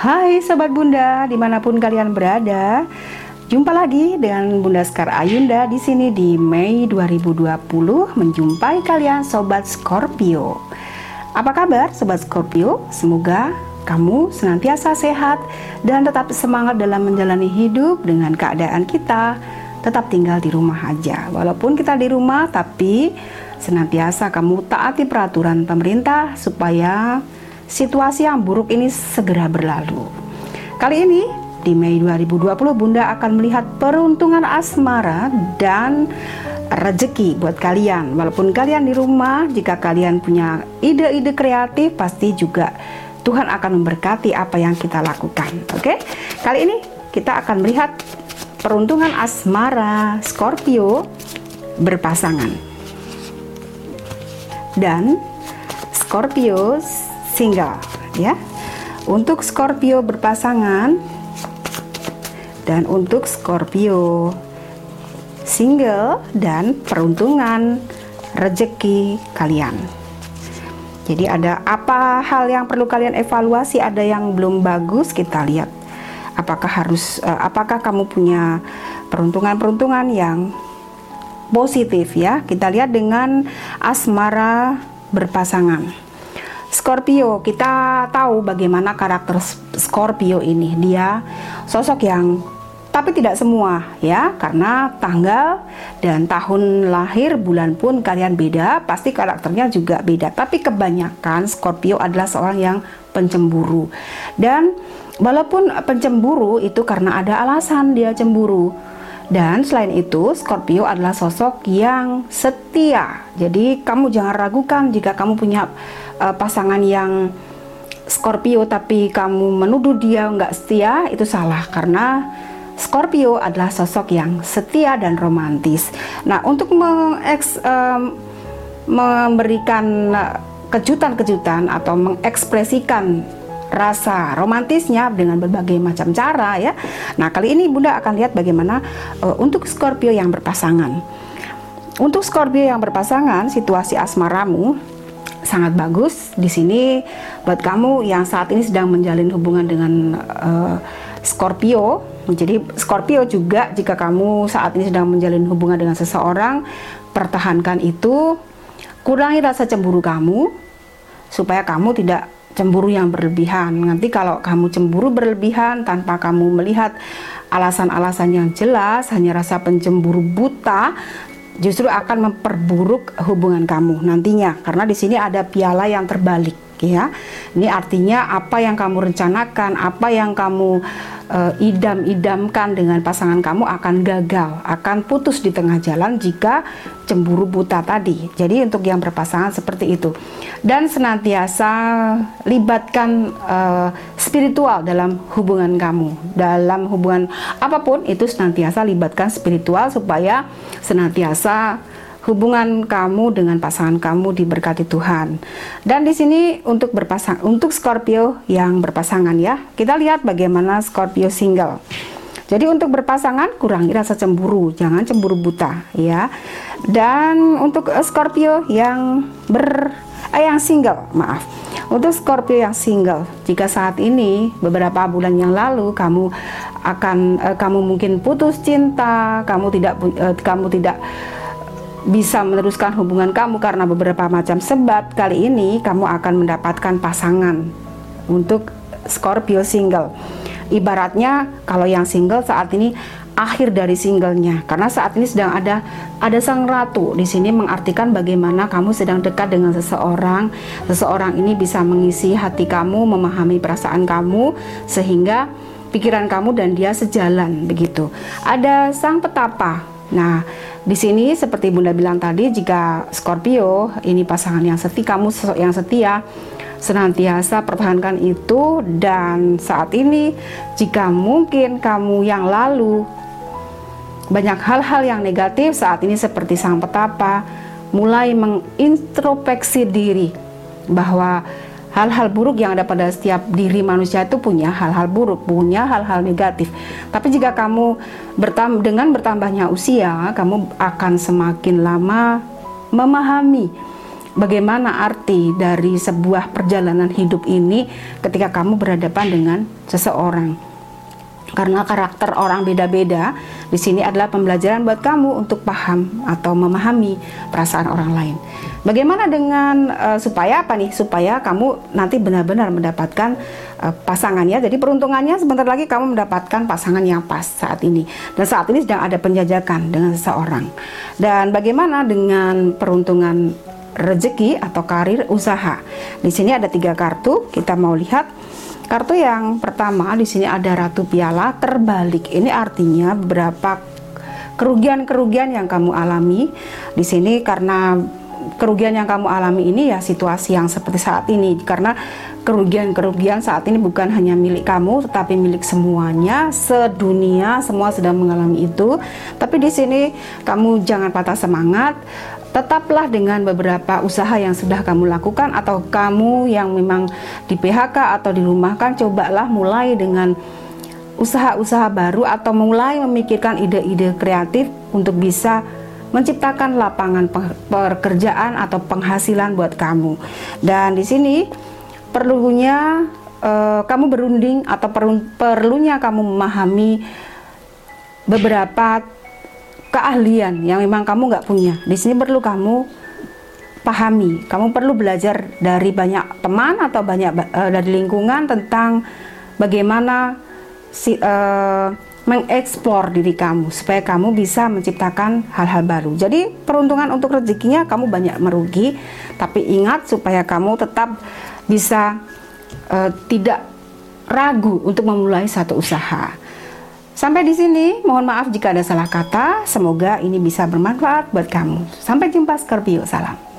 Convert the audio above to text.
Hai Sobat Bunda, di mana pun kalian berada Jumpa lagi dengan Bunda Skar Ayunda di sini di Mei 2020 menjumpai kalian Sobat Scorpio. Apa kabar Sobat Scorpio? Semoga kamu senantiasa sehat dan tetap semangat dalam menjalani hidup dengan keadaan kita tetap tinggal di rumah aja. Walaupun kita di rumah tapi senantiasa kamu taati peraturan pemerintah supaya situasi yang buruk ini segera berlalu. Kali ini di Mei 2020 Bunda akan melihat peruntungan asmara dan rezeki buat kalian. Walaupun kalian di rumah, jika kalian punya ide-ide kreatif pasti juga Tuhan akan memberkati apa yang kita lakukan. Oke? Kali ini kita akan melihat peruntungan asmara Scorpio berpasangan. Dan Scorpio single ya. Untuk Scorpio berpasangan dan untuk Scorpio single dan peruntungan rezeki kalian. Jadi ada apa hal yang perlu kalian evaluasi, ada yang belum bagus kita lihat. Apakah harus uh, apakah kamu punya peruntungan-peruntungan yang positif ya? Kita lihat dengan asmara berpasangan. Scorpio, kita tahu bagaimana karakter Scorpio ini. Dia sosok yang tapi tidak semua ya. Karena tanggal dan tahun lahir bulan pun kalian beda pasti karakternya juga beda. Tapi kebanyakan Scorpio adalah seorang yang pencemburu. Dan walaupun pencemburu itu karena ada alasan dia cemburu. Dan selain itu Scorpio adalah sosok yang setia. Jadi kamu jangan ragukan jika kamu punya uh, pasangan yang Scorpio tapi kamu menuduh dia nggak setia itu salah karena Scorpio adalah sosok yang setia dan romantis. Nah, untuk mengeks, memberikan kejutan-kejutan atau mengekspresikan rasa romantisnya dengan berbagai macam cara ya. Nah, kali ini Bunda akan lihat bagaimana uh, untuk Scorpio yang berpasangan. Untuk Scorpio yang berpasangan, situasi asmaramu sangat bagus di sini buat kamu yang saat ini sedang menjalin hubungan dengan uh, Scorpio jadi Scorpio juga jika kamu saat ini sedang menjalin hubungan dengan seseorang, pertahankan itu, kurangi rasa cemburu kamu supaya kamu tidak cemburu yang berlebihan. Nanti kalau kamu cemburu berlebihan tanpa kamu melihat alasan-alasan yang jelas, hanya rasa pencemburu buta, justru akan memperburuk hubungan kamu nantinya. Karena di sini ada piala yang terbalik ya. Ini artinya apa yang kamu rencanakan, apa yang kamu uh, idam-idamkan dengan pasangan kamu akan gagal, akan putus di tengah jalan jika cemburu buta tadi. Jadi untuk yang berpasangan seperti itu. Dan senantiasa libatkan uh, spiritual dalam hubungan kamu. Dalam hubungan apa pun itu senantiasa libatkan spiritual supaya senantiasa hubungan kamu dengan pasangan kamu diberkati Tuhan. Dan di sini untuk berpasang untuk Scorpio yang berpasangan ya. Kita lihat bagaimana Scorpio single. Jadi untuk berpasangan kurangi rasa cemburu, jangan cemburu buta ya. Dan untuk Scorpio yang ber eh, yang single, maaf. Untuk Scorpio yang single, jika saat ini beberapa bulan yang lalu kamu akan eh, kamu mungkin putus cinta, kamu tidak eh, kamu tidak bisa meneruskan hubungan kamu karena beberapa macam sebab, kali ini kamu akan mendapatkan pasangan untuk Scorpio single. Ibaratnya kalau yang single saat ini akhir dari singlenya karena saat ini sedang ada ada sang ratu. Di sini mengartikan bagaimana kamu sedang dekat dengan seseorang. Seseorang ini bisa mengisi hati kamu memahami perasaan kamu sehingga pikiran kamu dan dia sejalan begitu. Ada sang petapa nah di sini seperti Bunda bilang tadi, jika Scorpio ini pasangan yang setia, kamu yang setia, senantiasa pertahankan itu dan saat ini jika mungkin kamu yang lalu banyak hal-hal yang negatif saat ini seperti sang petapa mulai mengintrospeksi diri bahwa hal-hal buruk yang ada pada setiap diri manusia itu punya hal-hal buruk, punya hal-hal negatif. Tapi jika kamu bertam dengan bertambahnya usia, kamu akan semakin lama memahami bagaimana arti dari sebuah perjalanan hidup ini ketika kamu berhadapan dengan seseorang. Karena karakter orang beda-beda, di sini adalah pembelajaran buat kamu untuk paham atau memahami perasaan orang lain. Bagaimana dengan uh, supaya apa nih? Supaya kamu nanti benar-benar mendapatkan uh, pasangannya. Jadi peruntungannya sebentar lagi kamu mendapatkan pasangan yang pas saat ini. Dan saat ini sedang ada penjajakan dengan seseorang. Dan bagaimana dengan peruntungan rezeki atau karir usaha? Di sini ada tiga kartu. Kita mau lihat kartu yang pertama di sini ada ratu piala terbalik. Ini artinya beberapa kerugian-kerugian yang kamu alami? Di sini karena kerugian yang kamu alami ini ya situasi yang seperti saat ini. Karena kerugian-kerugian saat ini bukan hanya milik kamu tetapi milik semuanya sedunia semua sedang mengalami itu. Tapi di sini kamu jangan patah semangat tetaplah dengan beberapa usaha yang sudah kamu lakukan atau kamu yang memang di PHK atau dirumahkan cobalah mulai dengan usaha-usaha baru atau mulai memikirkan ide-ide kreatif untuk bisa menciptakan lapangan pekerjaan atau penghasilan buat kamu. Dan di sini perlunya uh, kamu berunding atau perlu, perlunya kamu memahami beberapa keahlian yang memang kamu nggak punya. Di sini perlu kamu pahami. Kamu perlu belajar dari banyak teman atau banyak uh, dari lingkungan tentang bagaimana si uh, mengeksplor diri kamu supaya kamu bisa menciptakan hal-hal baru. Jadi peruntungan untuk rezekinya kamu banyak merugi, tapi ingat supaya kamu tetap bisa uh, tidak ragu untuk memulai satu usaha. Sampai di sini, mohon maaf jika ada salah kata. Semoga ini bisa bermanfaat buat kamu. Sampai jumpa Scorpio, salam.